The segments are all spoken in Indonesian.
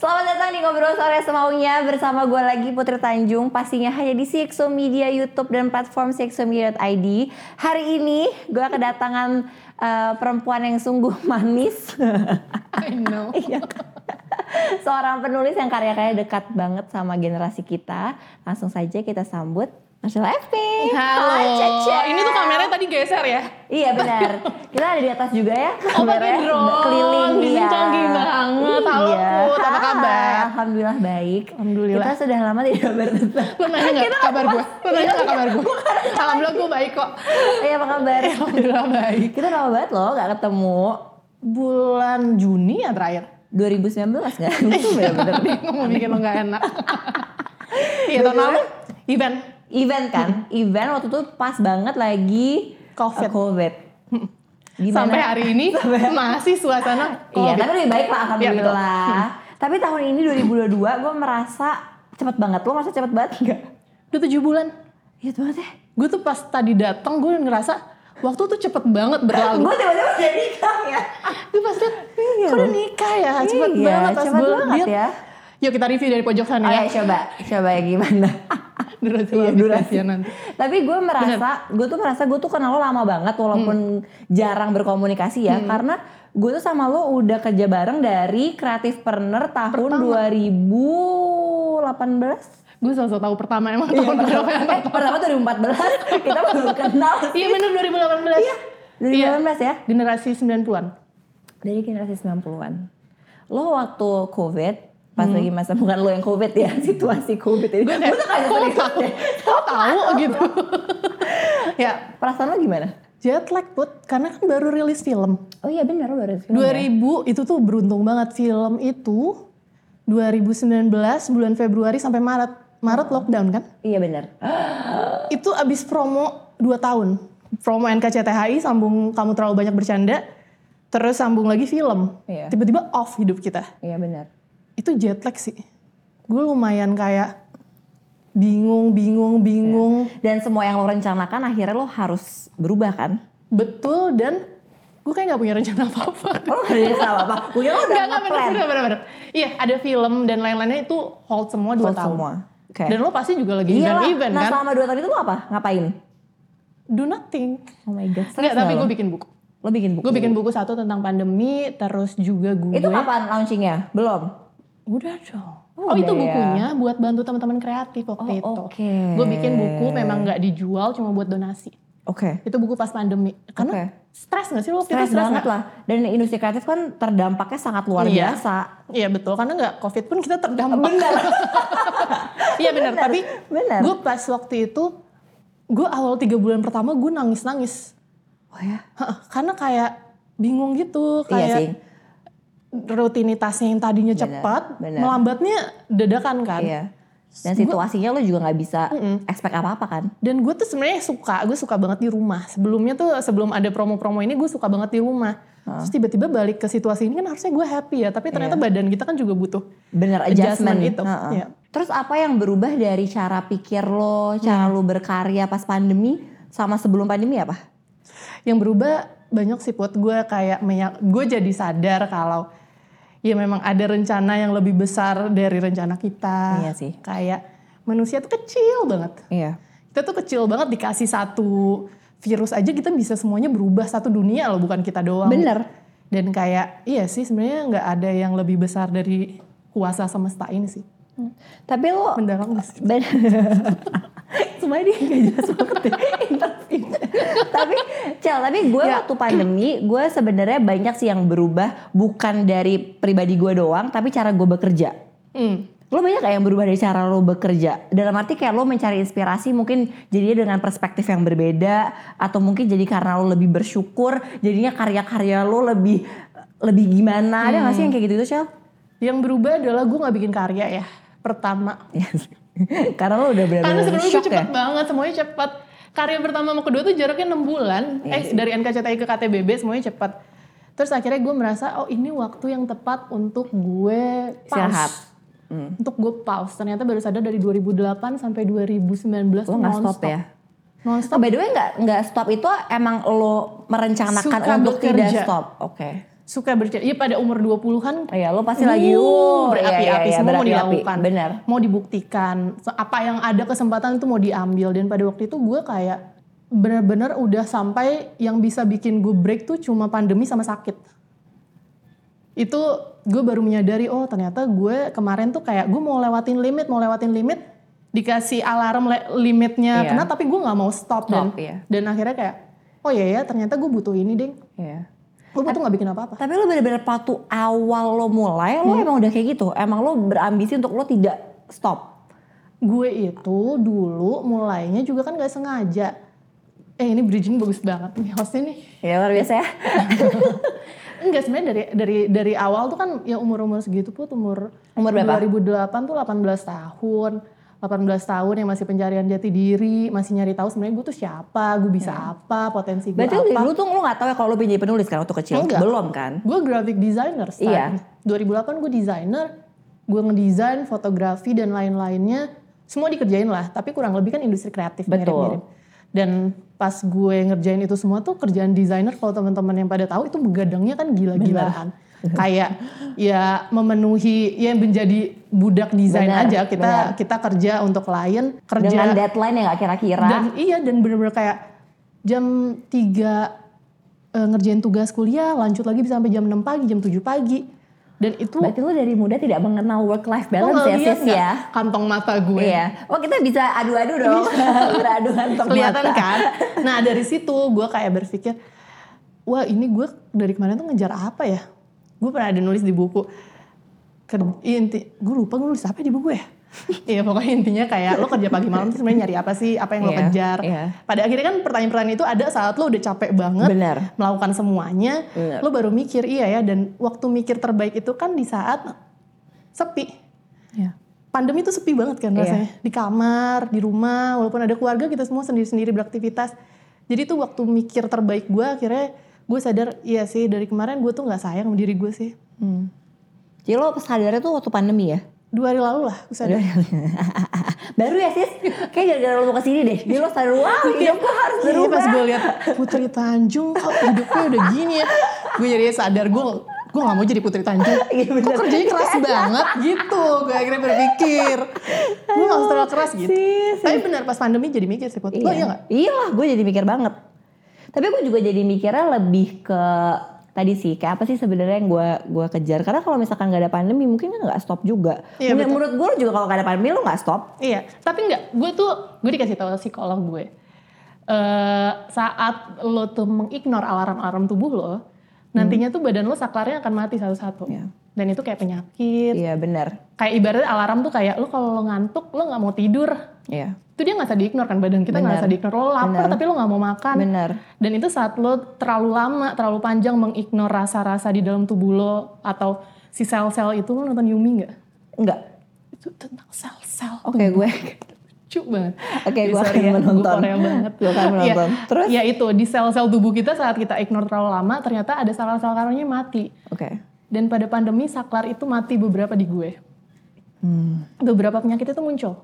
Selamat datang di Ngobrol Sore Semaunya. Bersama gue lagi Putri Tanjung. Pastinya hanya di CXO Media YouTube dan platform cxomedia.id Hari ini gue kedatangan eh, perempuan yang sungguh manis I know. Iya. Seorang penulis yang karya-karyanya dekat banget sama generasi kita Langsung saja kita sambut Marcella FP Halo. Hai, Cece. Ini tuh kameranya tadi geser ya? Iya benar Kita ada di atas juga ya Oh pakai drone. Keliling Ini iya. canggih banget. Halo Iya. Put, apa kabar? Alhamdulillah baik. Alhamdulillah. Kita sudah lama tidak bertemu. Lo nanya gak kabar gue? Lo nanya gak kabar gue? Alhamdulillah gue baik kok. Iya apa kabar? Alhamdulillah baik. Kita lama banget loh gak ketemu. Bulan Juni ya terakhir? 2019 gak? Itu bener-bener. Mau bikin lo gak enak. Iya tahun lalu event. Event kan? Event waktu itu pas banget lagi Covid. uh, COVID. Gimana? Sampai hari ini masih suasana Iya, COVID. tapi lebih baik lah Iya, alhamdulillah. tapi tahun ini 2022 gue merasa cepet banget. Lo merasa cepet banget gak? Udah tujuh bulan. Iya banget ya. Gue tuh pas tadi datang gue ngerasa waktu tuh cepet banget berlalu. Gue tiba-tiba udah nikah ya. Gue pas liat, kok udah nikah ya? Cepet Iya, banget pas cepet gue banget liat. ya. Yuk kita review dari pojok sana ya. Ayo coba, coba ya gimana. Durasi Iya, iya, durasi. ya nanti. Tapi gue merasa, gue tuh merasa gue tuh kenal lo lama banget walaupun jarang berkomunikasi ya. Karena gue tuh sama lo udah kerja bareng dari Creative Partner tahun 2018. Gue selalu tahu pertama emang Iya, tahun berapa yang eh, pertama 2014 kita baru kenal. Iya bener 2018. Iya. 2018 ya? Generasi 90-an. Dari generasi 90-an. Lo waktu COVID, pas lagi masa bukan lo yang COVID ya, situasi COVID ini. Gue tuh kayak Kok tahu? Kok tahu gitu? ya Perasaan lo gimana? jet lag put karena kan baru rilis film. Oh iya benar baru film ya? 2000 itu tuh beruntung banget film itu 2019 bulan Februari sampai Maret. Maret lockdown kan? Iya benar. Itu abis promo 2 tahun. Promo NKCTHI sambung kamu terlalu banyak bercanda. Terus sambung lagi film. Iya. Tiba-tiba off hidup kita. Iya benar. Itu jet lag sih. Gue lumayan kayak bingung, bingung, bingung. Dan semua yang lo rencanakan akhirnya lo harus berubah kan? Betul dan gue kayak gak punya rencana apa-apa. Oh gak ada salah apa? Gue kira lo udah Enggak, enggak, bener, bener, bener, bener. Iya, ada film dan lain-lainnya itu hold semua 2 Hold tahun. semua. Oke. Dan lo pasti juga lagi Iya event-event Nah kan? selama dua tahun itu lo apa? Ngapain? Do nothing. Oh my god. Enggak, tapi gue bikin buku. Lo bikin buku? Gue bikin buku satu tentang pandemi, terus juga gue... Itu kapan launchingnya? Belum? Udah dong. Oh, Oh, itu ya. bukunya buat bantu teman-teman kreatif waktu Oh, itu. oke. Gue bikin buku memang nggak dijual, cuma buat donasi. Oke. Itu buku pas pandemi. Karena Oke. stres gak sih lo? waktu itu Stres banget lah. Dan industri kreatif kan terdampaknya sangat luar Iya. biasa. Iya betul, karena nggak covid pun kita terdampak. Benar. Iya benar, tapi gue pas waktu itu, gue awal tiga bulan pertama gue nangis-nangis. Oh ya? Karena kayak bingung gitu, Iya kayak sih. Rutinitasnya yang tadinya cepat, benar. melambatnya dadakan kan. Iya. Dan situasinya lo juga nggak bisa expect apa-apa kan? Dan gue tuh sebenarnya suka, gue suka banget di rumah. Sebelumnya tuh sebelum ada promo-promo ini gue suka banget di rumah. Terus tiba-tiba balik ke situasi ini kan harusnya gue happy ya, tapi ternyata badan kita kan juga butuh Bener Adjustment adjustment, itu, Heeh. iya. Terus apa yang berubah dari cara pikir lo, cara lo berkarya pas pandemi sama sebelum pandemi apa? yang berubah banyak sih put gue kayak gue jadi sadar kalau ya memang ada rencana yang lebih besar dari rencana kita Iya sih. kayak manusia tuh kecil banget Iya. kita tuh kecil banget dikasih satu virus aja kita bisa semuanya berubah satu dunia loh bukan kita doang Bener. dan kayak iya sih sebenarnya nggak ada yang lebih besar dari kuasa semesta ini sih Tapi lo mendalam Semuanya dia gak jelas banget deh interviewnya. Tapi Cel, tapi gue Ya. waktu pandemi Gue sebenarnya banyak sih yang berubah Bukan dari pribadi gue doang Tapi cara gue bekerja Hmm. Lo banyak gak yang berubah dari cara lo bekerja? Dalam arti kayak lo mencari inspirasi mungkin jadinya dengan perspektif yang berbeda Atau mungkin jadi karena lo lebih bersyukur Jadinya karya-karya lo lebih lebih gimana? Ada gak sih yang kayak gitu-gitu Cel? yang berubah adalah gue nggak bikin karya ya pertama karena lo udah Karena benar-benar sebelumnya gue shock ya? cepet banget, semuanya cepet. Karya pertama sama kedua tuh jaraknya 6 bulan. Iya eh dari NKCTI ke KTBB semuanya cepet. Terus akhirnya gue merasa oh ini waktu yang tepat untuk gue pause. Hmm. Untuk gue pause. Ternyata baru sadar dari 2008 sampai 2019 Lo nggak non-stop. stop ya? Non-stop. Oh, by the way nggak nggak stop itu emang lo merencanakan Suka untuk tidak bekerja. stop. Oke. Suka bercerita. Iya pada umur 20-an Oh iya, lo pasti Uh, lagi uh, berapi-api iya, iya, semua mau berapi-api. dilakukan. Bener. Mau dibuktikan. Apa yang ada kesempatan itu mau diambil. Dan pada waktu itu gue kayak benar-benar udah sampai yang bisa bikin gue break tuh cuma pandemi sama sakit. Itu gue baru menyadari oh ternyata gue kemarin tuh kayak gue mau lewatin limit, mau lewatin limit dikasih alarm limitnya Iya. kena tapi gue nggak mau stop, dan Stop, iya. dan akhirnya kayak oh iya ya ternyata gue butuh ini deh. Iya. Gue butuh nggak bikin apa-apa. Tapi lo bener-bener waktu awal lo mulai, lo Hmm. emang udah kayak gitu. Emang lo berambisi untuk lo tidak stop. Gue itu dulu mulainya juga kan gak sengaja. Eh ini bridging bagus banget nih hostnya nih. Ya luar biasa ya. Enggak sebenarnya dari dari dari awal tuh kan ya umur-umur segitu pun umur Umur berapa? 2008 tuh 18 tahun. 18 tahun yang masih pencarian jati diri, masih nyari tahu sebenarnya gue tuh siapa, gue bisa apa, potensi gue Berarti apa. dulu tuh lo gak tahu ya kalau pengen jadi penulis kan waktu kecil? Enggak. Belum kan? Gue graphic designer Iya. start. 2008 gue designer, gue ngedesain fotografi dan lain-lainnya. Semua dikerjain lah, tapi kurang lebih kan industri kreatif Betul. mirip-mirip. Dan pas gue ngerjain itu semua tuh kerjaan desainer kalau teman-teman yang pada tahu itu begadangnya kan gila-gilaan. Kayak ya memenuhi ya menjadi budak desain aja kita benar. kita kerja untuk klien kerja Dengan deadline yang gak kira-kira. dan iya dan bener-bener kayak jam 3 eh, ngerjain tugas kuliah, lanjut lagi bisa sampai jam 6 pagi, jam 7 pagi. Dan itu Berarti lo dari muda tidak mengenal work life balance ya sis ya? kantong mata gue. Iya. Oh kita bisa adu-adu dong. Beradu kantong Kelihatan mata. kan? Nah dari situ gue kayak berpikir, wah ini gue dari kemarin tuh ngejar apa ya? Gue pernah ada nulis di buku, inti, gue lupa gue nulis apa di buku ya? Iya pokoknya intinya kayak lo kerja pagi malam tuh sebenarnya nyari apa sih? Apa yang lo Iya, kejar? iya. Pada akhirnya kan pertanyaan-pertanyaan itu ada saat lo udah capek banget Bener. melakukan semuanya, Bener. lo baru mikir iya ya. Dan waktu mikir terbaik itu kan di saat sepi. Iya. Pandemi itu sepi banget kan Iya. rasanya. Di kamar, di rumah, walaupun ada keluarga kita semua sendiri-sendiri beraktivitas. Jadi tuh waktu mikir terbaik gue akhirnya gue sadar iya sih dari kemarin gue tuh nggak sayang sama diri gue sih. Hmm. Jadi lo sadarnya tuh waktu pandemi ya? Dua hari lalu lah gue sadar. Baru ya sis? Kayak gara-gara lo mau ke sini deh. Jadi lo sadar, wow hidup gue harus Iya berubah. pas gue lihat Putri Tanjung kok hidupnya udah gini ya. Gue jadi sadar gue gue gak mau jadi Putri Tanjung. Iya, bener. Kok kerjanya keras banget gitu. Gue akhirnya berpikir. Gue gak usah terlalu keras gitu. Sis. Tapi benar pas pandemi jadi mikir sih. Put. Lo iya gak? Iya lah, gue jadi mikir banget. Tapi gue juga jadi mikirnya lebih ke tadi sih kayak apa sih sebenarnya yang gue gua kejar karena kalau misalkan nggak ada pandemi mungkin kan nggak stop juga. Iya, betul. menurut gue juga kalau nggak ada pandemi lo nggak stop. Iya, tapi enggak. Gue tuh, gue dikasih tahu psikolog gue. eh saat lo tuh mengignore alarm-alarm tubuh lo, nantinya tuh badan lo saklarnya akan mati satu-satu. Iya. Dan itu kayak penyakit. Iya benar. Kayak ibaratnya alarm tuh kayak lo kalau lo ngantuk, lo nggak mau tidur. Iya Itu dia nggak usah diignore kan badan kita nggak usah diignore. Lo lapar Benar. tapi lo nggak mau makan. benar. Dan itu saat lo terlalu lama, terlalu panjang mengignore rasa-rasa di dalam tubuh lo atau si sel-sel itu lo nonton Yumi nggak? Enggak. Itu tentang sel-sel. Oke gue. lucu banget. Oke, Ih, gua sorry akan ya, menonton. Korea banget. Gua akan menonton. Iya, Terus? Ya itu, di sel-sel tubuh kita saat kita ignore terlalu lama, ternyata ada sel-sel karonya mati. Oke. Dan pada pandemi, saklar itu mati beberapa di gue. Hmm. Beberapa penyakit itu muncul.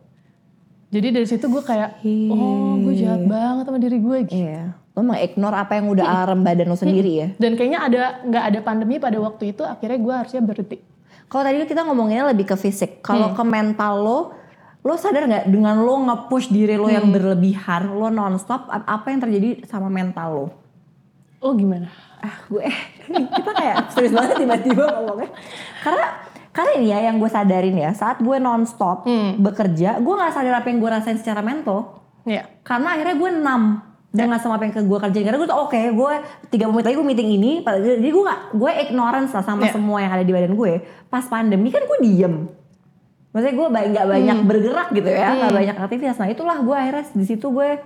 Jadi dari situ gue kayak, oh gue jahat banget sama diri gue. gitu. Iya. Lo mengignore apa yang udah alarm badan lo sendiri ya. Dan kayaknya ada nggak ada pandemi pada waktu itu, akhirnya gue harusnya berhenti. Kalau tadi kita ngomonginnya lebih ke fisik. Kalau Hmm. ke mental lo, lo sadar nggak dengan lo nge-push diri lo Hmm. yang berlebihan, lo nonstop, ap- apa yang terjadi sama mental lo? Oh gimana? Ah, gue kita kayak serius banget tiba-tiba ngomongnya. Karena karena ini ya yang gue sadarin ya, saat gue nonstop Hmm. bekerja, gue nggak sadar apa yang gue rasain secara mental. Ya. Karena akhirnya gue enam dengan sama apa yang ke gue kerjain karena gue tuh oke gue tiga menit lagi gue meeting ini jadi gue gak gue ignorance lah sama Iya. semua yang ada di badan gue pas pandemi kan gue diem maksudnya gue nggak banyak Hmm. bergerak gitu ya nggak banyak aktivitas nah itulah gue akhirnya di situ gue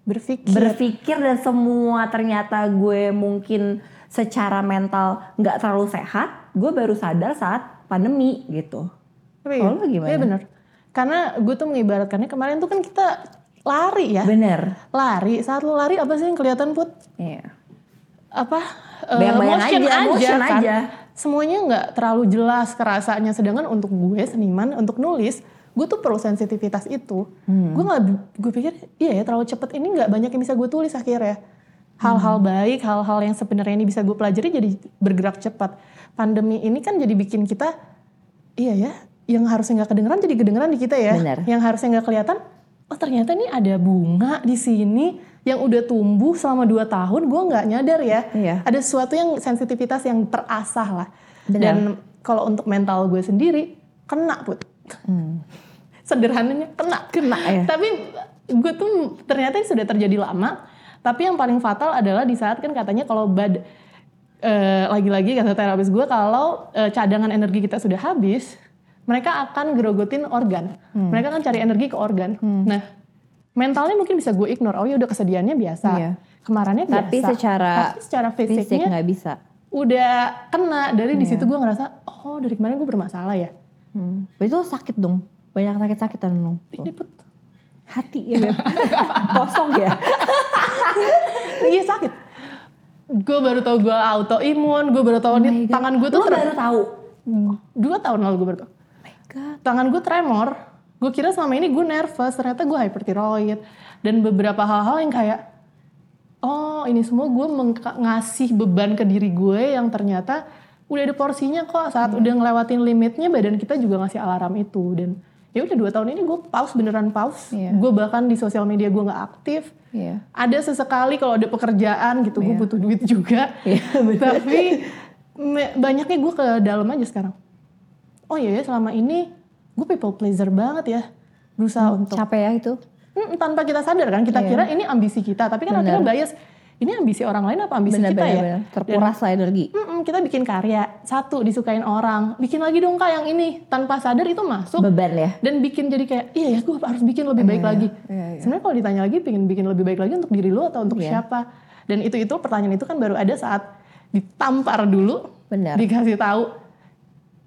Berpikir. berpikir dan semua ternyata gue mungkin secara mental nggak terlalu sehat gue baru sadar saat pandemi gitu Tapi Kalau gimana? Iya bener. Karena gue tuh mengibaratkannya kemarin tuh kan kita lari ya. bener Lari, saat lo lari apa sih yang kelihatan put? iya Apa? eh, Bayang-bayang motion aja, motion kan. aja. Semuanya nggak terlalu jelas kerasanya. Sedangkan untuk gue seniman, untuk nulis, gue tuh perlu sensitivitas itu. Hmm. Gue nggak, gue pikir iya ya terlalu cepet ini nggak banyak yang bisa gue tulis akhirnya. Hal-hal Hmm. baik, hal-hal yang sebenarnya ini bisa gue pelajari jadi bergerak cepat. Pandemi ini kan jadi bikin kita, iya ya, yang harusnya nggak kedengeran jadi kedengeran di kita ya. Benar. Yang harusnya nggak kelihatan, oh ternyata nih ada bunga di sini yang udah tumbuh selama 2 tahun, gue nggak nyadar ya. Iya. Ada sesuatu yang sensitivitas yang terasah lah. Benar. Dan kalau untuk mental gue sendiri, kena put. Sederhananya kena. Kena ya. Tapi gue tuh ternyata ini sudah terjadi lama. Tapi yang paling fatal adalah di saat kan katanya kalau bad eh, lagi-lagi kata terapis gue kalau eh, cadangan energi kita sudah habis, mereka akan gerogotin organ. Hmm. Mereka akan cari energi ke organ. Nah, mentalnya mungkin bisa gue ignore. Oh ya udah kesedihannya biasa. Iya. Kemarinnya biasa. Tapi secara Tapi secara Fisik fisiknya nggak bisa. udah kena. Dari di Iya. situ gue ngerasa, oh dari kemarin gue bermasalah ya. Hmm. Itu sakit dong. Banyak sakit-sakitan dong. Ini put, Hati ya. Kosong ya. iya sakit. Gue baru tau gue autoimun, gue baru tau Oh God. tangan gue tuh Lu baru tahu. dua tahun lalu gue baru tau. Oh tangan gue tremor. Gue kira selama ini gue nervous, ternyata gue hyperthyroid. Dan beberapa hal-hal yang kayak, oh ini semua gue ngasih beban ke diri gue yang ternyata udah ada porsinya kok. Saat udah ngelewatin limitnya, badan kita juga ngasih alarm itu. Dan ya udah dua tahun ini gue pause beneran pause. Iya. Gue bahkan di sosial media gue nggak aktif. Iya. Ada sesekali kalau ada pekerjaan gitu, gue Iya. butuh duit juga. Iya, bener. Tapi banyaknya gue ke dalam aja sekarang. Oh iya ya selama ini gue people pleaser banget ya. Berusaha untuk Capek ya itu. Hmm, tanpa kita sadar kan, kita Iya. kira ini ambisi kita. Tapi kan Bener. akhirnya bias, ini ambisi orang lain apa ambisi kita ya? Benar-benar. Terkuras lah energi. Mm-mm, kita bikin karya, satu disukain orang. Bikin lagi dong kak yang ini. Tanpa sadar itu masuk. Beban ya. Dan bikin jadi kayak, iya ya gue harus bikin lebih baik lagi. Iya, iya. Sebenarnya kalau ditanya lagi, pengen bikin lebih baik lagi untuk diri lo atau untuk Iya. siapa? Dan itu itu pertanyaan itu kan baru ada saat ditampar dulu, Benar. dikasih tahu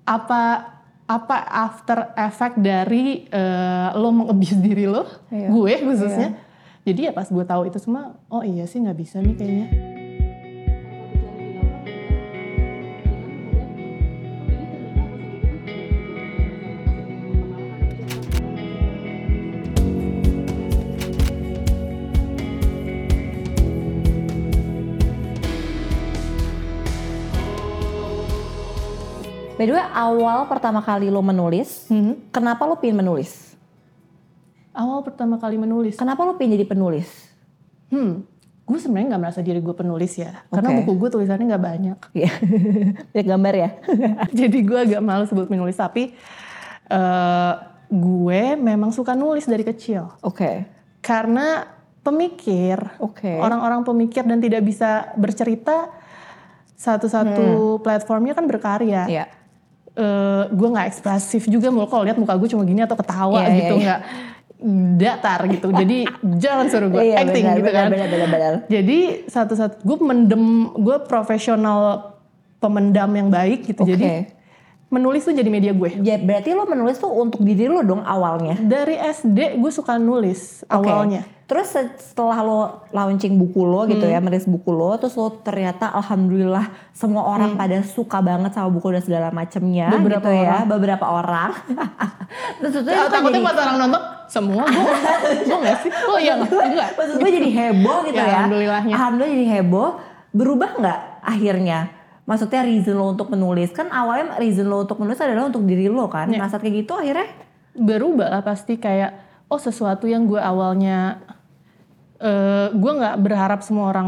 apa apa after effect dari eh, lo mengabuse diri lo, Iya. gue khususnya. Jadi ya pas gue tahu itu semua, oh iya sih nggak bisa nih kayaknya. By the way, awal pertama kali lo menulis, Mhm. kenapa lo pengen menulis? Awal pertama kali menulis, Kenapa lo pengen jadi penulis? hmm, gue sebenarnya nggak merasa diri gue penulis ya, karena Oke. buku gue tulisannya nggak banyak. Iya. Lihat gambar ya. Jadi gue agak malu sebut menulis, tapi eh, gue memang suka nulis dari kecil. Oke. Karena pemikir, Oke. orang-orang pemikir dan tidak bisa bercerita, satu-satu platformnya kan berkarya. Iya. Eh, gue nggak ekspresif juga, mulu kalau lihat muka gue cuma gini atau ketawa Iya, iya, gitu, iya. nggak datar gitu. Jadi jangan suruh gue Iya, acting benar, gitu benar, kan. benar, benar, benar. Jadi satu-satu gue mendem, gue profesional pemendam yang baik gitu. Oke. Jadi menulis tuh jadi media gue. Ya, berarti lo menulis tuh untuk diri lo dong awalnya. Dari SD gue suka nulis Oke. awalnya. Terus se- setelah lo launching buku lo gitu Hmm. ya, merilis buku lo, terus lo ternyata alhamdulillah semua orang pada suka banget sama buku dan segala macemnya Hmm. Beberapa gitu ya, orang. beberapa orang. terus itu takutnya jadi, pas orang nonton semua gue gue nggak sih? Oh iya nggak? Enggak. maksud gue jadi heboh gitu Ya, ya. alhamdulillahnya. Alhamdulillah jadi heboh. Berubah nggak akhirnya? Maksudnya reason lo untuk menulis. Kan awalnya reason lo untuk menulis adalah untuk diri lo kan. Ya. Nah saat kayak gitu akhirnya? Berubah lah pasti kayak oh sesuatu yang gue awalnya eh gue nggak berharap semua orang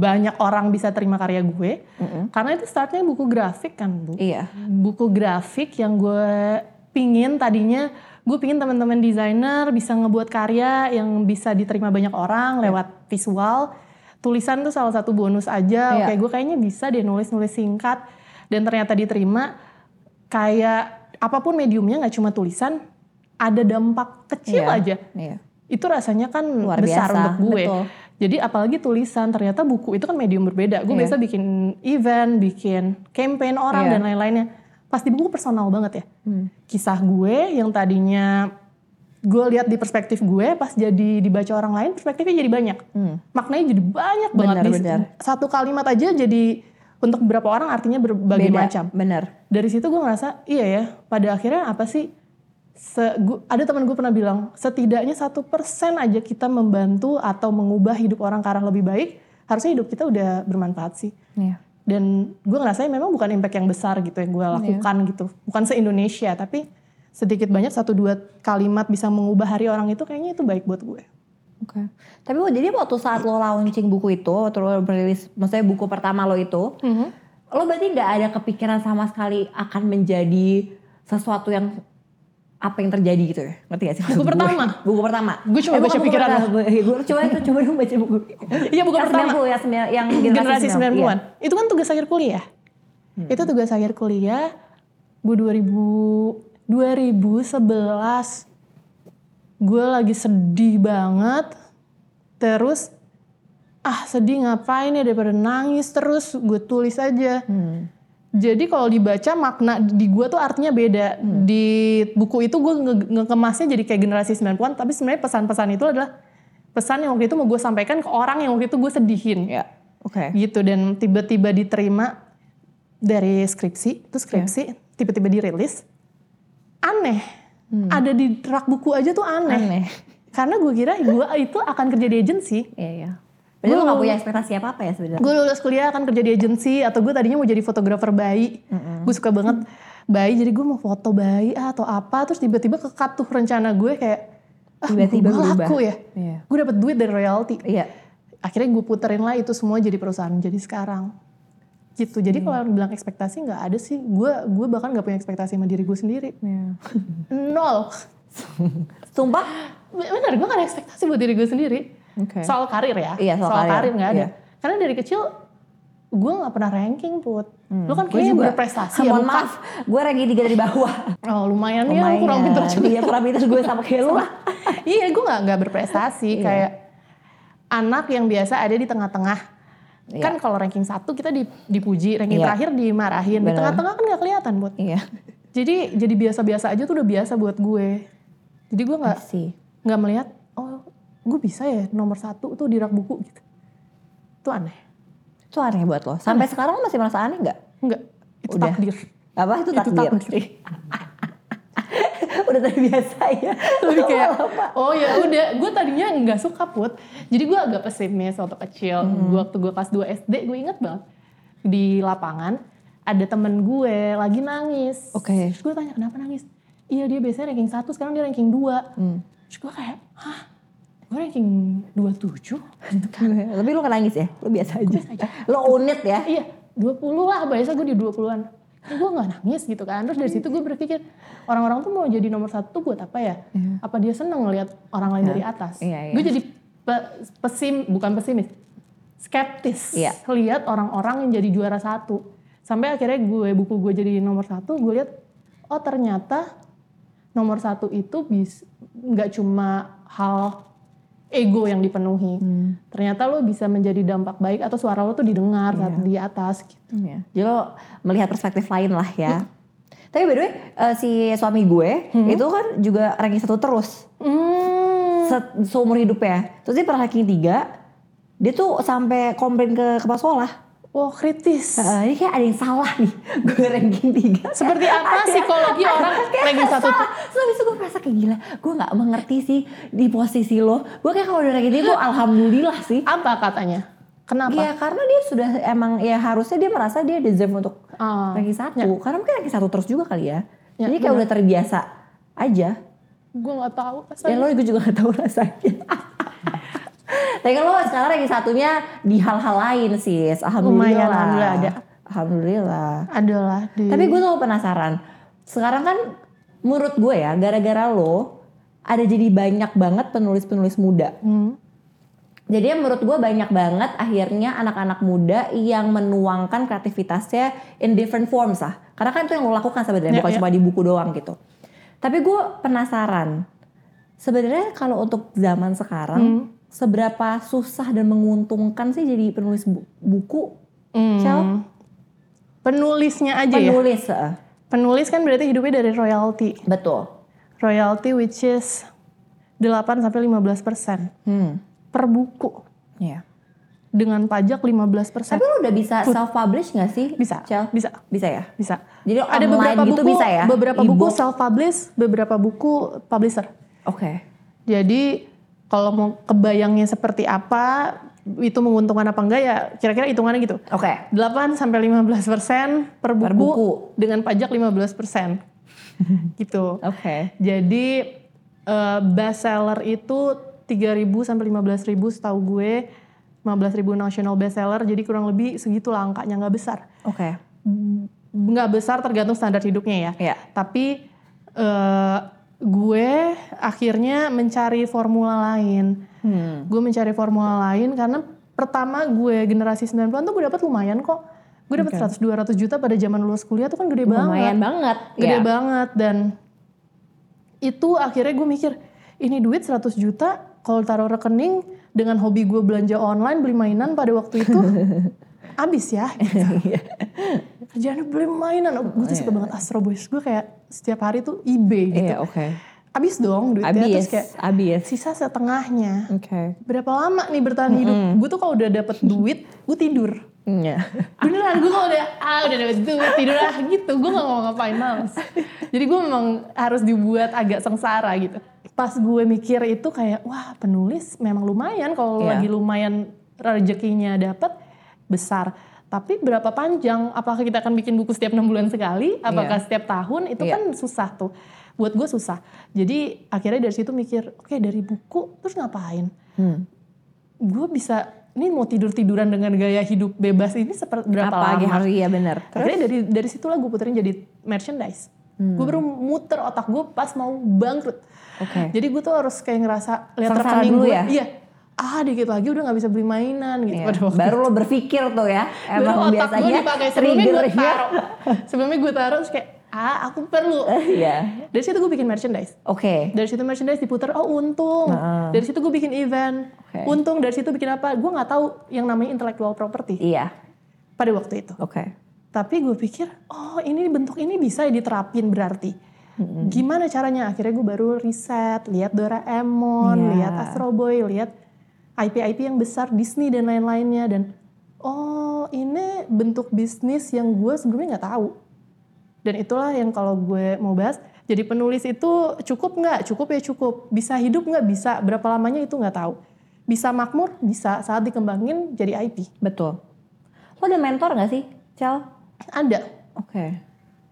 banyak orang bisa terima karya gue. Karena itu startnya buku grafik kan bu. Iya. buku grafik yang gue pingin tadinya gue pingin teman-teman desainer bisa ngebuat karya yang bisa diterima banyak orang lewat visual tulisan tuh salah satu bonus aja Iya. oke gue kayaknya bisa deh nulis-nulis singkat dan ternyata diterima kayak apa pun mediumnya nggak cuma tulisan ada dampak kecil Iya. aja Iya. itu rasanya kan Luar besar biasa, untuk gue. betul. Jadi apalagi tulisan, ternyata buku itu kan medium berbeda. Gue Iya. biasa bikin event, bikin campaign orang Iya. dan lain-lainnya. Pasti buku personal banget ya. Hmm. Kisah gue yang tadinya gue lihat di perspektif gue pas jadi dibaca orang lain perspektifnya jadi banyak maknanya jadi banyak banget Benar, Di benar. satu kalimat aja jadi untuk beberapa orang artinya berbagai Beda. macam Bener. dari situ gue ngerasa iya ya pada akhirnya apa sih se- gua- ada teman gue pernah bilang setidaknya satu persen aja kita membantu atau mengubah hidup orang ke arah lebih baik harusnya hidup kita udah bermanfaat sih Iya. dan gue ngerasa memang bukan impact yang besar gitu yang gue lakukan gitu bukan se Indonesia tapi sedikit banyak satu dua kalimat bisa mengubah hari orang itu kayaknya itu baik buat gue Oke. Tapi jadi waktu saat lo launching buku itu, waktu lo merilis, maksudnya buku pertama lo itu, lo berarti nggak ada kepikiran sama sekali akan menjadi sesuatu yang apa yang terjadi gitu ya? Ngerti gak sih? gue? pertama? Buku pertama. Gue cuma Eh, baca buku pikiran. Gue, coba itu coba dong baca buku. Iya, buku yang pertama. 90, yang, sembilan- yang generasi 90-an Iya. itu kan tugas akhir kuliah itu tugas akhir kuliah gue 2000 2011 gue lagi sedih banget. Terus ah sedih ngapain ya daripada nangis terus? Gue tulis aja. Hmm. jadi kalau dibaca makna di gue tuh artinya beda. Di buku itu gue nge- ngekemasnya jadi kayak generasi 90-an tapi sebenarnya pesan-pesan itu adalah pesan yang waktu itu mau gue sampaikan ke orang yang waktu itu gue sedihin. Ya. Oke. gitu dan tiba-tiba diterima dari skripsi. Itu skripsi tiba-tiba dirilis aneh ada di rak buku aja tuh aneh, Aneh. karena gue kira gue itu akan kerja di agensi Iya, iya. Berarti lo gak punya ekspektasi apa-apa ya sebenarnya? gue lulus kuliah akan kerja di agensi atau gue tadinya mau jadi fotografer bayi gue suka banget bayi jadi gue mau foto bayi ah, atau apa terus tiba-tiba kekat tuh rencana gue kayak ah Tiba-tiba gue laku ya Iya. gue dapet duit dari royalti Iya. akhirnya gue puterin lah itu semua jadi perusahaan jadi sekarang gitu. Jadi kalau orang bilang ekspektasi nggak ada sih. Gue gue bahkan nggak punya ekspektasi sama diri gue sendiri. Nol. Sumpah? bener gue gak ada ekspektasi buat diri gue sendiri. Oke. soal karir ya. Iya, soal karir. nggak ada. Iya. karena dari kecil gue nggak pernah ranking put. Lu kan kayaknya berprestasi ya Mohon maaf, gue ranking tiga dari bawah. oh lumayan, ya lu kurang pintar juga. Iya kurang pintar gue sama kayak lu. Lah. iya gue nggak nggak berprestasi. Iya. kayak anak yang biasa ada di tengah-tengah Iya. kan kalau ranking satu kita di- dipuji ranking Iya. terakhir dimarahin di Bener. tengah-tengah kan nggak kelihatan buat Iya. jadi jadi biasa-biasa aja tuh udah biasa buat gue jadi gue nggak nggak melihat oh gue bisa ya nomor satu tuh di rak buku gitu itu aneh Itu aneh buat lo. Sampai sekarang lo masih merasa aneh nggak? enggak itu Udah. takdir Apa itu Itu takdir? Udah terbiasa ya. lebih kayak oh ya udah. Gue tadinya nggak suka put. Jadi gue agak pesimis waktu kecil. Gua waktu gue kelas 2 SD gue inget banget. Di lapangan ada temen gue lagi nangis. Oke. terus gue tanya kenapa nangis? Iya dia biasanya ranking 1 sekarang dia ranking 2 Hmm. terus gue kayak hah? Gue ranking 27 Tapi lo gak nangis ya? Lo biasa aja. Lo unit ya? iya 20 lah biasa gue di 20-an gue nggak nangis gitu kan. Terus dari situ gue berpikir orang-orang tuh mau jadi nomor satu buat apa ya? Apa dia seneng ngelihat orang lain dari atas? Iya, iya. gue jadi pe- pesim bukan pesimis skeptis Iya. lihat orang-orang yang jadi juara satu. Sampai akhirnya gue buku gue jadi nomor satu gue lihat oh ternyata nomor satu itu bis nggak cuma hal ego yang dipenuhi ternyata lo bisa menjadi dampak baik atau suara lo tuh didengar saat di atas gitu. Iya. Jadi lo melihat perspektif lain lah ya. Tapi by the way, eh, si suami gue itu kan juga ranking satu terus. Hmm. Se- seumur hidupnya. Terus dia pernah ranking tiga. Dia tuh sampai komplain ke kepala sekolah. Wah kritis. Eh, ini kayak ada yang salah nih. Gue ranking tiga. Seperti apa psikologi orang ranking satu? Terus habis itu gue merasa kayak gila. Gue gak mengerti sih di posisi lo. Gue kayak kalau udah ranking tiga gue alhamdulillah sih. Apa katanya? Kenapa? Iya karena dia sudah emang ya harusnya dia merasa dia deserve untuk Ah, ranking satu. Karena mungkin ranking satu terus juga kali ya. Ya, Jadi kayak udah terbiasa aja. gue nggak tahu. Ya lo gue juga gak tahu rasanya. Tapi kan lo sekarang ranking satunya di hal-hal lain sih. Alhamdulillah. Lumayan, alhamdulillah ada. Alhamdulillah. Adalah di. Tapi gue tuh penasaran. Sekarang kan menurut gue ya gara-gara lo ada jadi banyak banget penulis-penulis muda. Hmm. Jadi menurut gue banyak banget akhirnya anak-anak muda yang menuangkan kreativitasnya in different forms lah. Karena kan itu yang lo lakukan sebenarnya, Ya, bukan ya. cuma di buku doang gitu. Tapi gue penasaran, sebenarnya kalau untuk zaman sekarang, Hmm. Seberapa susah dan menguntungkan sih jadi penulis bu- buku? Hmm. Cel? Penulisnya aja ya. Penulis. Penulis kan berarti hidupnya dari royalty. betul. Royalty which is 8 sampai 15 persen Hmm. per buku Iya. dengan pajak 15 persen. Tapi lu udah bisa self publish gak sih? Bisa, Cel? bisa, Bisa ya? bisa. Jadi Ada beberapa gitu buku, bisa ya? beberapa buku E-book? self publish, beberapa buku publisher. Oke. Jadi kalau mau kebayangnya seperti apa, itu menguntungkan apa enggak ya kira-kira hitungannya gitu. Oke. 8 sampai 15 persen per buku, Per buku. dengan pajak 15 persen. gitu. Oke. Jadi eh, best seller itu 3.000 sampai 15.000 setahu gue. 15.000 national best seller jadi kurang lebih segitulah angkanya nggak besar. Oke. Nggak besar tergantung standar hidupnya ya. Iya. Tapi eh, gue akhirnya mencari formula lain. Hmm. Gue mencari formula lain karena pertama gue generasi 90-an tuh gue dapat lumayan kok. Gue dapat 100 200 juta pada zaman lulus kuliah tuh kan gede banget. Lumayan banget. Gede Iya. banget dan itu akhirnya gue mikir ini duit 100 juta kalau taruh rekening dengan hobi gue belanja online beli mainan pada waktu itu habis ya gitu. Iya. kerjaannya beli mainan oh, gue tuh suka banget Astro Boys gue kayak setiap hari tuh eBay gitu Iya, oke. habis dong duitnya Abis, terus kayak abis. sisa setengahnya Oke. berapa lama nih bertahan hidup gue tuh kalau udah dapet duit gue tidur Iya. beneran gue kalau udah ah udah dapet duit tidur ah gitu gue gak mau ngapain males jadi gue memang harus dibuat agak sengsara gitu pas gue mikir itu kayak wah penulis memang lumayan kalau Iya. lagi lumayan rezekinya dapet besar tapi berapa panjang apakah kita akan bikin buku setiap enam bulan sekali apakah Iya. setiap tahun itu Iya. kan susah tuh buat gue susah jadi akhirnya dari situ mikir oke dari buku terus ngapain Hmm. gue bisa ini mau tidur tiduran dengan gaya hidup bebas ini seperti berapa Apa lagi lama harus iya bener. akhirnya dari dari situlah gue puterin jadi merchandise Hmm. gue baru muter otak gue pas mau bangkrut Oke. jadi gue tuh harus kayak ngerasa lihat rekening gue ya? iya ah dikit lagi udah nggak bisa beli mainan gitu pada waktu Baru lo berpikir tuh ya. Baru Emang otak gue biasanya dipakai sebelumnya gue taruh sebelumnya gue taruh terus kayak ah aku perlu Iya. dari situ gue bikin merchandise Oke. dari situ merchandise diputar oh untung Heeh. dari situ gue bikin event Oke. untung dari situ bikin apa gue nggak tahu yang namanya intellectual property Iya. pada waktu itu Oke. tapi gue pikir oh ini bentuk ini bisa ya diterapin berarti gimana caranya akhirnya gue baru riset lihat Doraemon Iya. lihat Astro Boy lihat IP-IP yang besar Disney dan lain-lainnya. Dan oh ini bentuk bisnis yang gue sebelumnya nggak tahu. Dan itulah yang kalau gue mau bahas jadi penulis itu cukup nggak? Cukup ya cukup. Bisa hidup nggak? Bisa. Berapa lamanya itu nggak tahu. Bisa makmur? Bisa. Saat dikembangin jadi IP Betul. Lo ada mentor gak sih, Cel? ada. Oke.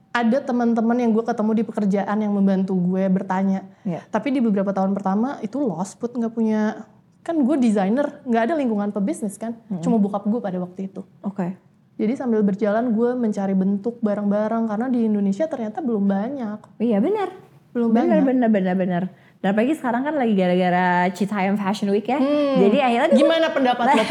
ada teman-teman yang gue ketemu di pekerjaan yang membantu gue bertanya. Iya. Tapi di beberapa tahun pertama itu lost put nggak punya kan gue desainer nggak ada lingkungan pebisnis kan, cuma bokap gue pada waktu itu. Oke. Jadi sambil berjalan gue mencari bentuk barang-barang karena di Indonesia ternyata belum banyak, Iya benar. belum Benar, banyak. benar, benar, benar. Dan apalagi sekarang kan lagi gara-gara Citayam Fashion Week ya. Hmm. Jadi akhirnya Gimana pendapat lo?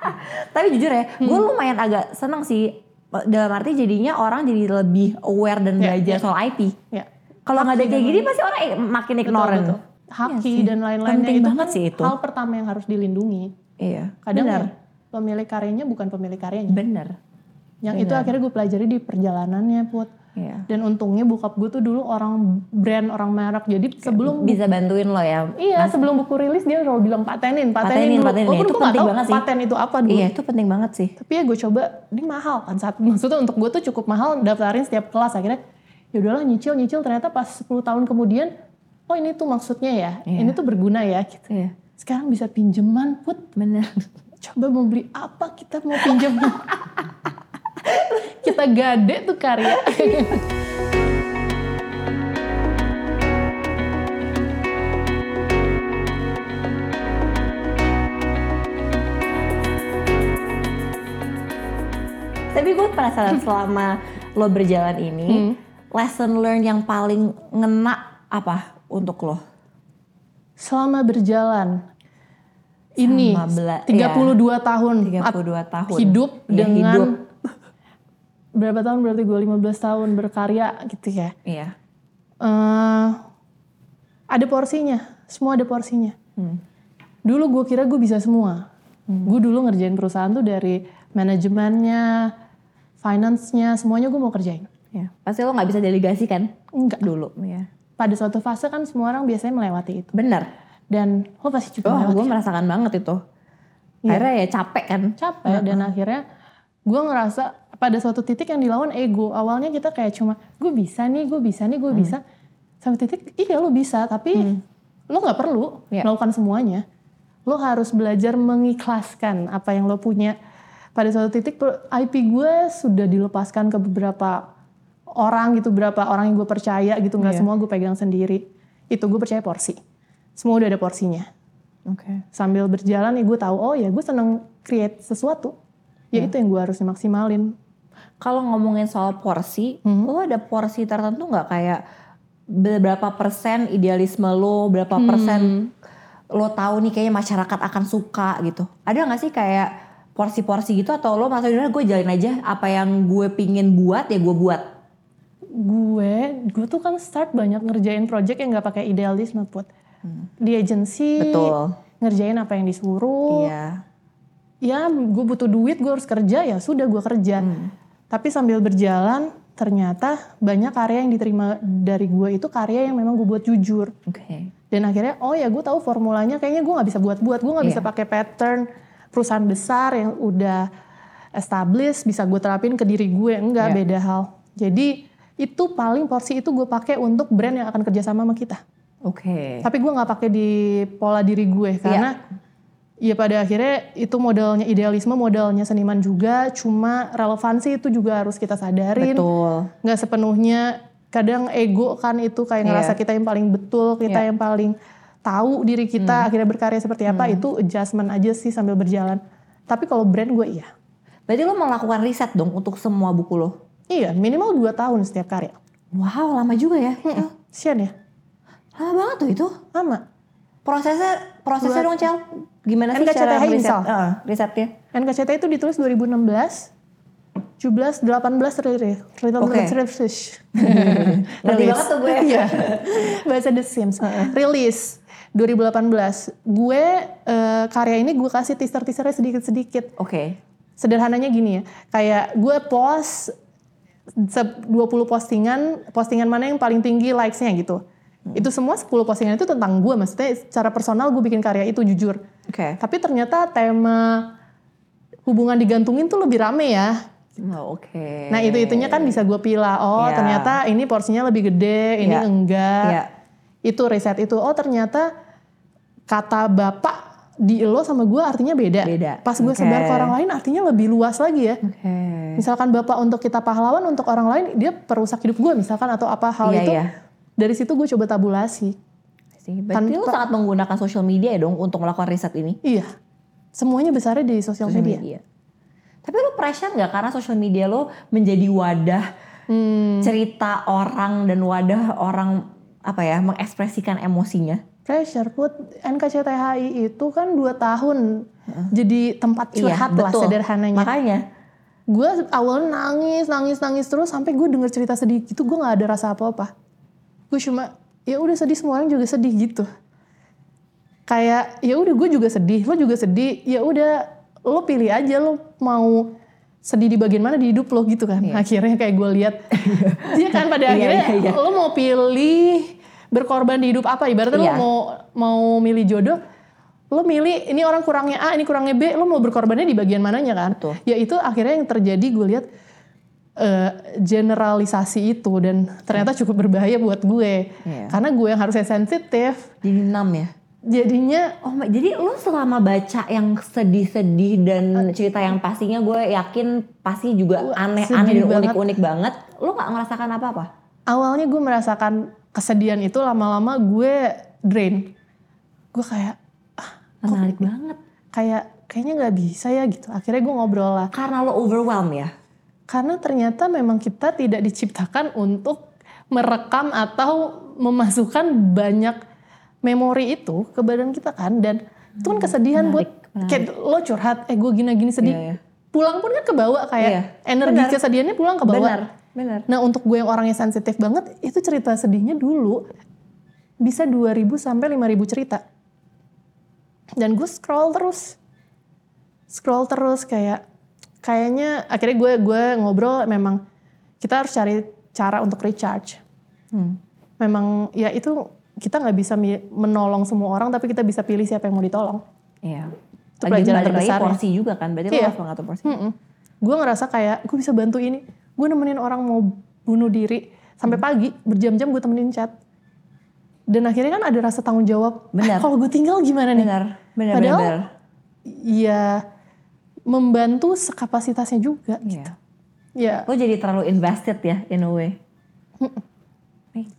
Tapi jujur ya, gue Hmm. lumayan agak seneng sih. Dalam arti jadinya orang jadi lebih aware dan Ya, belajar ya. soal IP. Ya. Kalau nggak ada kayak gini pasti orang makin ignorant. Betul, betul. Haki Iya sih. dan lain-lainnya Penting itu banget kan sih itu. hal pertama yang harus dilindungi. Iya. Kadang benar. ya, pemilik karyanya bukan pemilik karyanya. Benar. Yang itu akhirnya gue pelajari di perjalanannya Put. Iya. Dan untungnya bokap gue tuh dulu orang brand, orang merek. Jadi sebelum Bisa bantuin lo ya. iya sebelum buku rilis dia selalu bilang patenin, Patenin, patenin, dulu. patenin. Walaupun Itu gue penting banget sih. paten itu apa dulu. Iya itu penting banget sih. Tapi ya gue coba, ini mahal kan saat maksudnya untuk gue tuh cukup mahal daftarin setiap kelas akhirnya ya udahlah nyicil nyicil ternyata pas 10 tahun kemudian oh ini tuh maksudnya ya, Iya. ini tuh berguna ya gitu. Iya. Sekarang bisa pinjeman put, Benar. coba mau beli apa kita mau pinjam. kita gade tuh karya. Tapi gue penasaran selama lo berjalan ini, Hmm. lesson learn yang paling ngena apa untuk lo? Selama berjalan ini Sama bela- 32 tahun 32 tahun. hidup Iya, dengan hidup. berapa tahun berarti gue 15 tahun berkarya gitu ya. Iya. Eh, ada porsinya, semua ada porsinya. Hmm. Dulu gue kira gue bisa semua. Gue dulu ngerjain perusahaan tuh dari manajemennya, finance-nya, semuanya gue mau kerjain. Iya. Pasti lo nggak bisa delegasi kan? Enggak. Dulu. Iya. Pada suatu fase kan semua orang biasanya melewati itu. Bener. dan lo pasti juga Oh, gue merasakan banget itu. Iya. Akhirnya ya capek kan. capek dan akhirnya gue ngerasa pada suatu titik yang dilawan ego awalnya kita kayak cuma gue bisa nih gue bisa nih Hmm. gue bisa sampai titik iya lo bisa tapi lo nggak perlu Iya. melakukan semuanya lo harus belajar mengikhlaskan apa yang lo punya pada suatu titik IP gue sudah dilepaskan ke beberapa orang gitu beberapa orang yang gue percaya gitu nggak Iya. semua gue pegang sendiri itu gue percaya porsi semua udah ada porsinya Oke. sambil berjalan ya gue tahu oh ya gue seneng create sesuatu ya itu yang gue harus maksimalin Kalau ngomongin soal porsi, Hmm. lo ada porsi tertentu nggak kayak berapa persen idealisme lo, berapa Hmm. persen lo tahu nih kayaknya masyarakat akan suka gitu. Ada nggak sih kayak porsi-porsi gitu atau lo maksudnya gue jalin aja apa yang gue pingin buat ya gue buat. Gue gue tuh kan start banyak ngerjain project yang nggak pakai idealisme put di agency Betul. ngerjain apa yang disuruh Iya. ya gue butuh duit gue harus kerja ya sudah gue kerja tapi sambil berjalan ternyata banyak karya yang diterima dari gue itu karya yang memang gue buat jujur Oke. dan akhirnya oh ya gue tahu formulanya kayaknya gue nggak bisa buat-buat gue nggak bisa Iya. pakai pattern perusahaan besar yang udah established bisa gue terapin ke diri gue enggak Iya. beda hal jadi itu paling porsi itu gue pakai untuk brand yang akan kerja sama sama kita Oke. tapi gue nggak pakai di pola diri gue karena ya pada akhirnya itu modelnya idealisme modelnya seniman juga cuma relevansi itu juga harus kita sadarin Betul. nggak sepenuhnya kadang ego kan itu kayak ngerasa Iya. kita yang paling betul kita Iya. yang paling tahu diri kita akhirnya berkarya seperti apa itu adjustment aja sih sambil berjalan tapi kalau brand gue iya Berarti lo melakukan riset dong untuk semua buku lo. Iya minimal 2 tahun setiap karya Wow, lama juga ya. Hmm. Sian ya Lama banget tuh itu. lama Prosesnya prosesnya dong, Cel. Gimana sih cara riset? misal? Heeh, risetnya? NKCT itu ditulis 2016 17, 18 rilis. Oke. Rilis. Ngerti banget tuh gue. Iya. Bahasa The Sims. Rilis 2018. Gue eh, karya ini gue kasih teaser-teasernya sedikit-sedikit. Oke. Sederhananya gini ya. Kayak gue post 20 postingan, postingan mana yang paling tinggi likes-nya gitu. Itu semua 10 postingan itu tentang gue. Maksudnya secara personal gue bikin karya itu jujur. Oke. Tapi ternyata tema hubungan digantungin tuh lebih rame ya. Oh, Oke. Nah itu itunya kan bisa gue pilah. Oh Iya. ternyata ini porsinya lebih gede, ini Iya. enggak. Iya. Itu riset itu. Oh ternyata kata bapak di lo sama gue artinya beda. Beda. Pas gue Oke. sebar ke orang lain artinya lebih luas lagi ya. Oke. Misalkan bapak untuk kita pahlawan, untuk orang lain dia perusak hidup gue misalkan atau apa hal Iya, itu. iya. Dari situ gue coba tabulasi. Berarti lo sangat menggunakan sosial media ya dong untuk melakukan riset ini? Iya. Semuanya besarnya di sosial Sosial media. Tapi lo pressure nggak karena sosial media lo menjadi wadah Hmm. cerita orang dan wadah orang apa ya mengekspresikan emosinya? Pressure put NKCTHI itu kan dua tahun jadi tempat curhat lah Iya, betul. sederhananya. Makanya. Gue awalnya nangis, nangis, nangis terus sampai gue denger cerita sedih gitu gue nggak ada rasa apa-apa. Gue cuma ya udah sedih semua orang juga sedih gitu. Kayak ya udah gue juga sedih, lo juga sedih. Ya udah lo pilih aja lo mau sedih di bagian mana di hidup lo gitu kan. Akhirnya kayak gue lihat, dia kan pada Iya, akhirnya iya, iya. lo mau pilih berkorban di hidup apa? Ibaratnya Iya. lo mau mau milih jodoh, lo milih ini orang kurangnya A, ini kurangnya B, lo mau berkorbannya di bagian mananya kan? Betul. Ya itu akhirnya yang terjadi gue lihat eh, generalisasi itu dan ternyata cukup berbahaya buat gue. Iya. Karena gue yang harusnya sensitif, Jadi enam ya? jadinya Oh, jadi lo selama baca yang sedih-sedih dan cerita yang pastinya gue yakin pasti juga aneh-aneh dan banget. unik-unik banget. Lo nggak ngerasakan apa-apa? awalnya gue merasakan kesedihan itu lama-lama gue drain. Gue kayak Menarik banget. kayak kayaknya nggak bisa ya gitu. Akhirnya gue ngobrol lah. Karena lo overwhelm ya? Karena ternyata memang kita tidak diciptakan untuk merekam atau memasukkan banyak memori itu ke badan kita kan dan itu kan kesedihan menarik, buat kayak lo curhat eh gue gini-gini sedih Iya, iya. pulang pun kan kebawa kayak Iya. energi Benar. kesedihannya pulang kebawa Benar, benar. nah untuk gue yang orangnya sensitif banget itu cerita sedihnya dulu bisa 2000 sampai 5000 cerita dan gue scroll terus scroll terus kayak kayaknya akhirnya gue gue ngobrol memang kita harus cari cara untuk recharge Hmm. memang ya itu kita nggak bisa menolong semua orang tapi kita bisa pilih siapa yang mau ditolong Iya. Itu Lagi pelajaran balik lagi terbesarnya. porsi juga kan. Berarti lo Iya. harus mengatur porsi. gue ngerasa kayak gue bisa bantu ini gue nemenin orang mau bunuh diri sampai Hmm. pagi berjam-jam gue temenin chat dan akhirnya kan ada rasa tanggung jawab Benar. "Ah, kalau gue tinggal gimana nih Benar. Benar. Padahal benar, ya membantu sekapasitasnya juga Iya. ya Lo jadi terlalu invested ya in a way.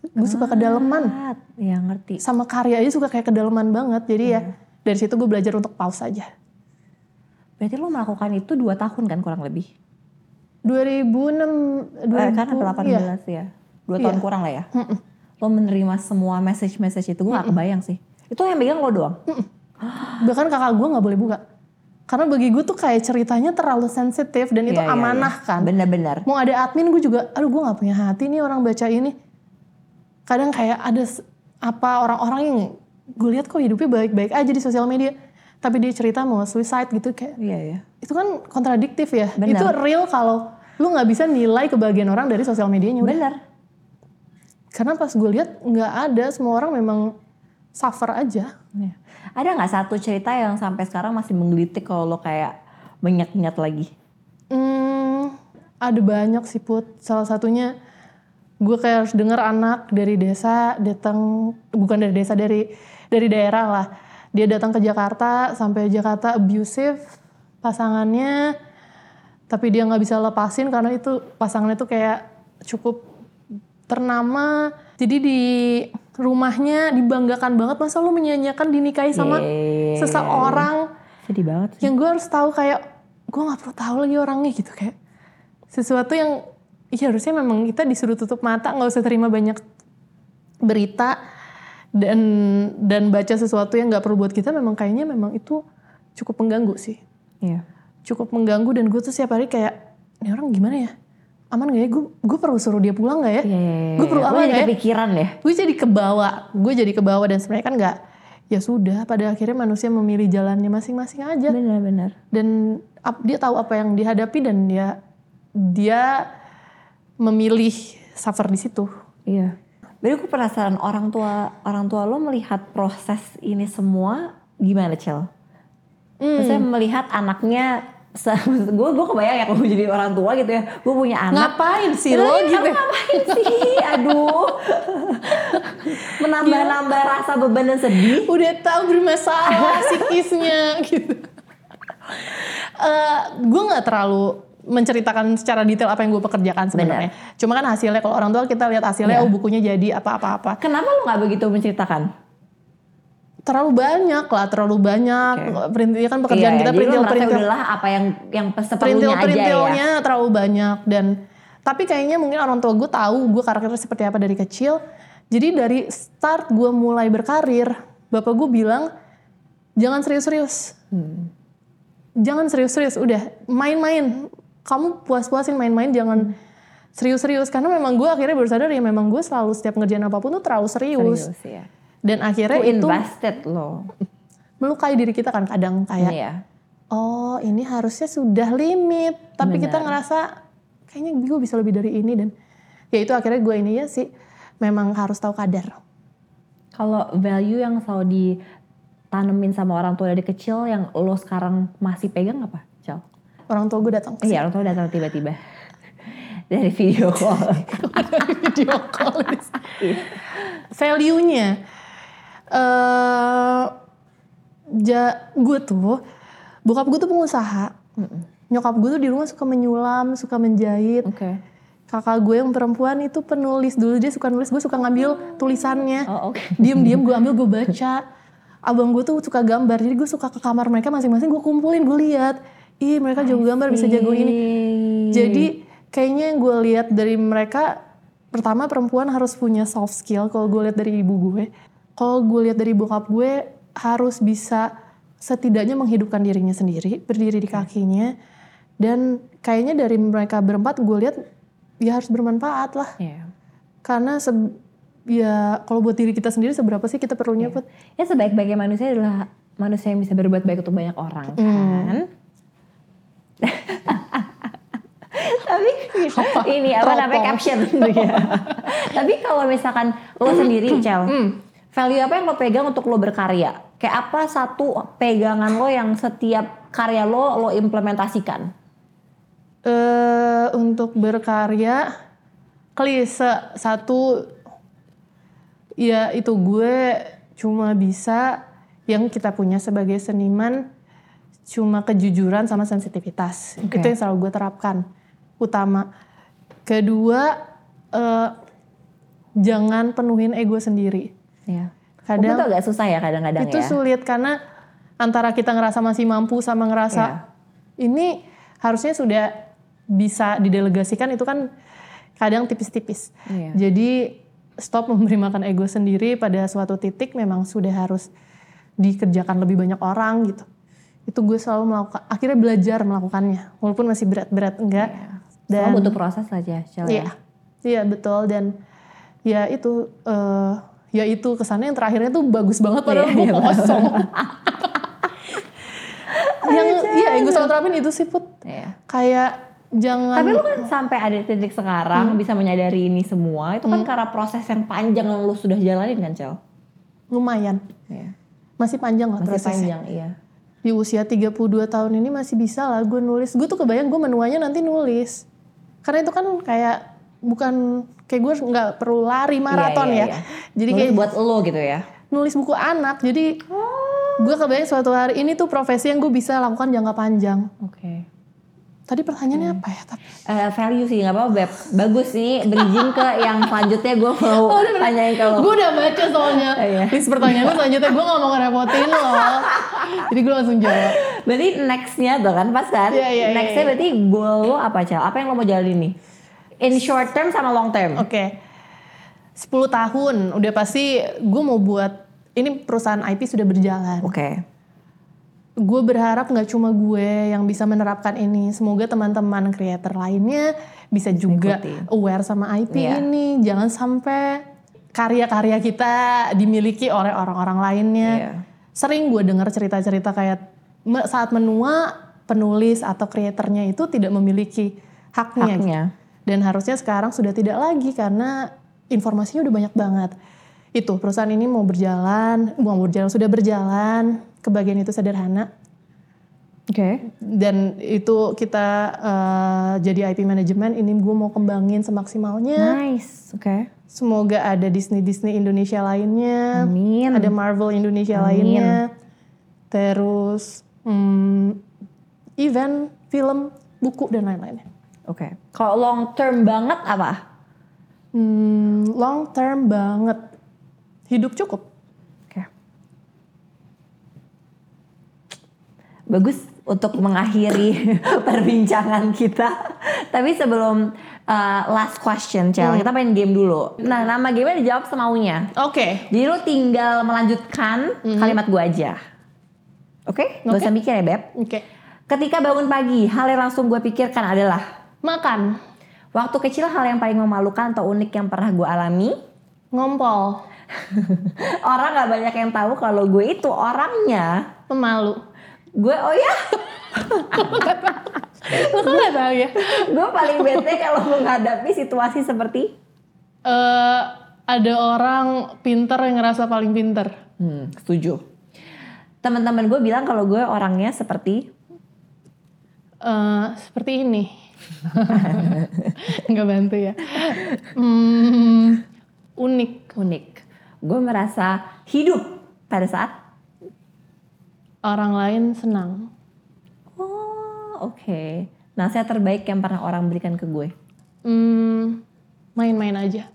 gue suka kedalaman Iya ngerti. sama karya aja suka kayak kedalaman banget jadi ya Iya. dari situ gue belajar untuk pause aja Berarti lo melakukan itu dua tahun kan kurang lebih? 2006 Eh, kan 2000, iya. 18 ya. Dua tahun Iya. kurang lah ya. Lo menerima semua message-message itu gue gak kebayang sih. Itu yang megang lo doang? bahkan kakak gue nggak boleh buka karena bagi gue tuh kayak ceritanya terlalu sensitif dan itu Iya, iya, amanah iya. kan Bener-bener. mau ada admin gue juga aduh gue nggak punya hati nih orang baca ini kadang kayak ada apa orang-orang yang gue lihat kok hidupnya baik-baik aja di sosial media tapi dia cerita mau suicide gitu kayak Iya ya. itu kan kontradiktif ya Benar. itu real kalau lu nggak bisa nilai kebahagiaan orang dari sosial medianya udah. Bener. karena pas gue lihat nggak ada semua orang memang suffer aja Iya. Ada nggak satu cerita yang sampai sekarang masih menggelitik kalau lo kayak mengingat-ingat lagi? Hmm, ada banyak sih Put. Salah satunya gue kayak harus denger anak dari desa datang bukan dari desa dari dari daerah lah. Dia datang ke Jakarta sampai Jakarta abusive pasangannya tapi dia nggak bisa lepasin karena itu pasangannya tuh kayak cukup ternama. Jadi di rumahnya dibanggakan banget masa lu menyanyiakan dinikahi sama Yeay. seseorang Sedih banget sih. yang gue harus tahu kayak gue nggak perlu tahu lagi orangnya gitu kayak sesuatu yang ya harusnya memang kita disuruh tutup mata nggak usah terima banyak berita dan dan baca sesuatu yang nggak perlu buat kita memang kayaknya memang itu cukup mengganggu sih Iya. cukup mengganggu dan gue tuh setiap hari kayak ini orang gimana ya aman gak ya gue gue perlu suruh dia pulang nggak ya Iya, iya, iya. gue perlu jadi nggak ya kepikiran deh. gue jadi kebawa gue jadi kebawa dan sebenarnya kan nggak ya sudah pada akhirnya manusia memilih jalannya masing-masing aja Bener-bener. dan ap- dia tahu apa yang dihadapi dan dia dia memilih suffer di situ. Iya. Jadi aku penasaran orang tua orang tua lo melihat proses ini semua gimana Cel? Maksudnya melihat anaknya gue gue kebayang ya kalau jadi orang tua gitu ya gue punya anak Ngapain sih lo gitu? ngapain sih aduh menambah-nambah rasa beban dan sedih Udah tahu bermasalah psikisnya gitu. Eh, gue nggak terlalu menceritakan secara detail apa yang gue pekerjakan sebenarnya. Cuma kan hasilnya kalau orang tua kita lihat hasilnya Iya. oh bukunya jadi apa-apa-apa. kenapa lo nggak begitu menceritakan Terlalu banyak lah, terlalu banyak. Perintil kan pekerjaan Iya, kita jadi lo merasa perintil-perintil. udahlah apa yang yang seperlunya aja ya terlalu banyak dan tapi kayaknya mungkin orang tua gue tahu gue karakternya seperti apa dari kecil jadi dari start gue mulai berkarir bapak gue bilang jangan serius-serius jangan serius-serius udah main-main kamu puas-puasin main-main jangan serius-serius. Karena memang gue akhirnya baru sadar ya memang gue selalu setiap ngerjain apa pun tuh terlalu serius, Serius, ya. dan akhirnya Lo itu invested lo. melukai diri kita kan kadang kayak Iya. oh ini harusnya sudah limit. Tapi kita ngerasa kayaknya gue bisa lebih dari ini. Dan ya itu akhirnya gue ini ya sih memang harus tahu kadar. Kalau value yang selalu ditanemin sama orang tua dari kecil yang lo sekarang masih pegang apa, Cel? Orang tua gue datang Iya, orang tua datang tiba-tiba. Dari video call. video call value-nya eh ja, gue tuh bokap gue tuh pengusaha. Nyokap gue tuh di rumah suka menyulam suka menjahit. Oke. kakak gue yang perempuan itu penulis. Dulu dia suka nulis gue suka ngambil tulisannya. Oh, oke. diem-diem gue ambil gue baca. Abang gue tuh suka gambar jadi gue suka ke kamar mereka masing-masing gue kumpulin gue lihat ih mereka jago gambar bisa jago ini. Jadi kayaknya yang gue lihat dari mereka pertama perempuan harus punya soft skill kalau gue lihat dari ibu gue. Kalau gue lihat dari bokap gue harus bisa setidaknya menghidupkan dirinya sendiri berdiri di kakinya. Dan kayaknya dari mereka berempat gue lihat ya harus bermanfaat lah. Iya. karena se- ya kalau buat diri kita sendiri seberapa sih kita perlunya Put? Ya sebaik-baiknya manusia adalah manusia yang bisa berbuat baik untuk banyak orang kan. Tapi ini apa namanya caption. Ya. Tapi kalau misalkan lo sendiri, Cel, Value apa yang lo pegang untuk lo berkarya? Kayak apa satu pegangan lo yang setiap karya lo lo implementasikan? eh untuk berkarya klise. Satu ya itu gue cuma bisa yang kita punya sebagai seniman cuma kejujuran sama sensitivitas Oke. itu yang selalu gue terapkan utama kedua eh, jangan penuhin ego sendiri Ya. kadang itu agak susah ya kadang-kadang itu ya. sulit karena antara kita ngerasa masih mampu sama ngerasa Iya. ini harusnya sudah bisa didelegasikan itu kan kadang tipis-tipis. Iya. Jadi stop memberi makan ego sendiri pada suatu titik memang sudah harus dikerjakan lebih banyak orang gitu. Itu gue selalu melakukan, akhirnya belajar melakukannya walaupun masih berat-berat enggak. Semua Dan butuh proses aja, Cel, ya. Iya, iya betul dan ya itu eh, ya itu kesannya yang terakhirnya tuh bagus banget padahal Iya, gue iya, kosong. yang iya yang gue selalu terapin itu sih put Iya. kayak jangan Tapi lu kan sampai ada titik sekarang Hmm. bisa menyadari ini semua itu kan karena proses yang panjang yang lu sudah jalanin kan, Cel? lumayan Iya. masih panjang lah Masih prosesnya. panjang, iya. Di usia 32 tahun ini masih bisa lah gue nulis. Gue tuh kebayang gue menuanya nanti nulis. Karena itu kan kayak bukan kayak gue nggak perlu lari maraton Iya, iya, ya. iya. Jadi Nulis kayak buat lo gitu ya. nulis buku anak. Jadi gue kebayang suatu hari ini tuh profesi yang gue bisa lakukan jangka panjang. Oke. Tadi pertanyaannya apa ya? Tapi Eh, value sih nggak apa-apa Beb. Bagus nih bridging ke yang selanjutnya gue mau tanyain ke lo. gue udah baca soalnya. Oh, iya. List pertanyaannya selanjutnya gue gak mau ngerepotin loh. Jadi gue langsung jawab. Berarti nextnya tuh kan pas kan? Iya, iya, iya, nextnya iya. berarti goal lo apa Cel? Apa yang lo mau jalanin nih? In short term sama long term? Oke. 10 tahun udah pasti gue mau buat ini perusahaan IP sudah berjalan. Oke. Gue berharap nggak cuma gue yang bisa menerapkan ini. Semoga teman-teman creator lainnya bisa juga ikuti. aware sama IP Iya. ini. Jangan sampai karya-karya kita dimiliki oleh orang-orang lainnya. Iya. Sering gue dengar cerita-cerita kayak saat menua penulis atau kreatornya itu tidak memiliki haknya. gitu. Haknya. Dan harusnya sekarang sudah tidak lagi karena informasinya udah banyak banget. Itu perusahaan ini mau berjalan, mau berjalan sudah berjalan. Kebagian itu sederhana Oke. dan itu kita eh, jadi IP manajemen ini gue mau kembangin semaksimalnya. Nice. Oke. Semoga ada Disney Disney Indonesia lainnya, Amin. ada Marvel Indonesia Amin. lainnya, terus hmm, event, film, buku dan lain-lainnya. Oke. Kalau long term banget apa? Hmm, long term banget, hidup cukup. Bagus untuk mengakhiri perbincangan kita. Tapi sebelum uh, last question, Cel, kita main game dulu. Nah, nama game dijawab semaunya. Oke, Jadi lu tinggal melanjutkan kalimat gua aja. Oke? Gak Oke. usah mikir ya, Beb. oke. Ketika bangun pagi, hal yang langsung gue pikirkan adalah Makan, Waktu kecil hal yang paling memalukan atau unik yang pernah gue alami ngompol, Orang gak banyak yang tahu kalau gue itu orangnya pemalu. Gue oh ya Lo kan gak tahu ya? Gue paling bete kalau menghadapi situasi seperti Eh, ada orang pinter yang ngerasa paling pinter. Hmm setuju Teman-teman gue bilang kalau gue orangnya seperti Eh, seperti ini. Nggak bantu ya. Hmm, unik. unik Gue merasa hidup pada saat Orang lain senang. Oh oke Nasihat terbaik yang pernah orang berikan ke gue Hmm, main-main aja.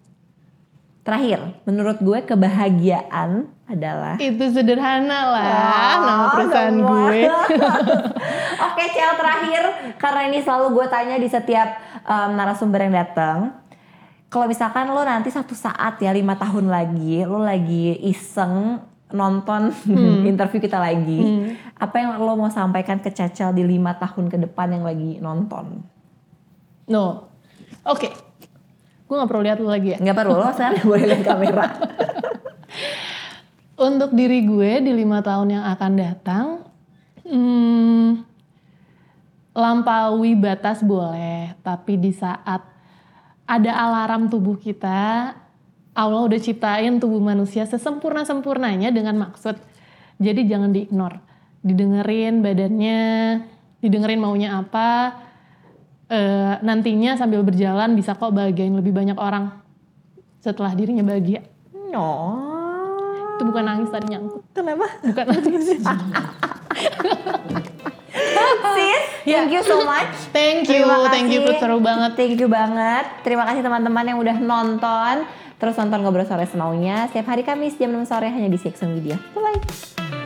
Terakhir, menurut gue kebahagiaan adalah Itu sederhana lah Wah, nama perusahaan semua. gue. Oke, Cel terakhir karena ini selalu gue tanya di setiap um, narasumber yang datang. Kalau misalkan lo nanti satu saat ya lima tahun lagi, lo lagi iseng nonton interview kita lagi, apa yang lo mau sampaikan ke Cecel di lima tahun ke depan yang lagi nonton? No. Oke. Gue gak perlu lihat lu lagi ya. Nggak perlu lo sekarang boleh lihat kamera. Untuk diri gue di lima tahun yang akan datang, hmm, lampaui batas boleh, tapi di saat ada alarm tubuh kita, Allah udah ciptain tubuh manusia sesempurna-sempurnanya dengan maksud. Jadi jangan diignore. Didengerin badannya, didengerin maunya apa. eh, nantinya sambil berjalan bisa kok bahagiain lebih banyak orang setelah dirinya bahagia. No. Itu bukan nangis tadi nyangkut. Kenapa? Bukan nangis. Sis, thank you so much. Thank you, thank you, seru banget. Thank you banget. Terima kasih teman-teman yang udah nonton. Terus nonton Ngobrol Sore Semaunya setiap hari Kamis jam 6 sore hanya di Sexo Media. Bye-bye.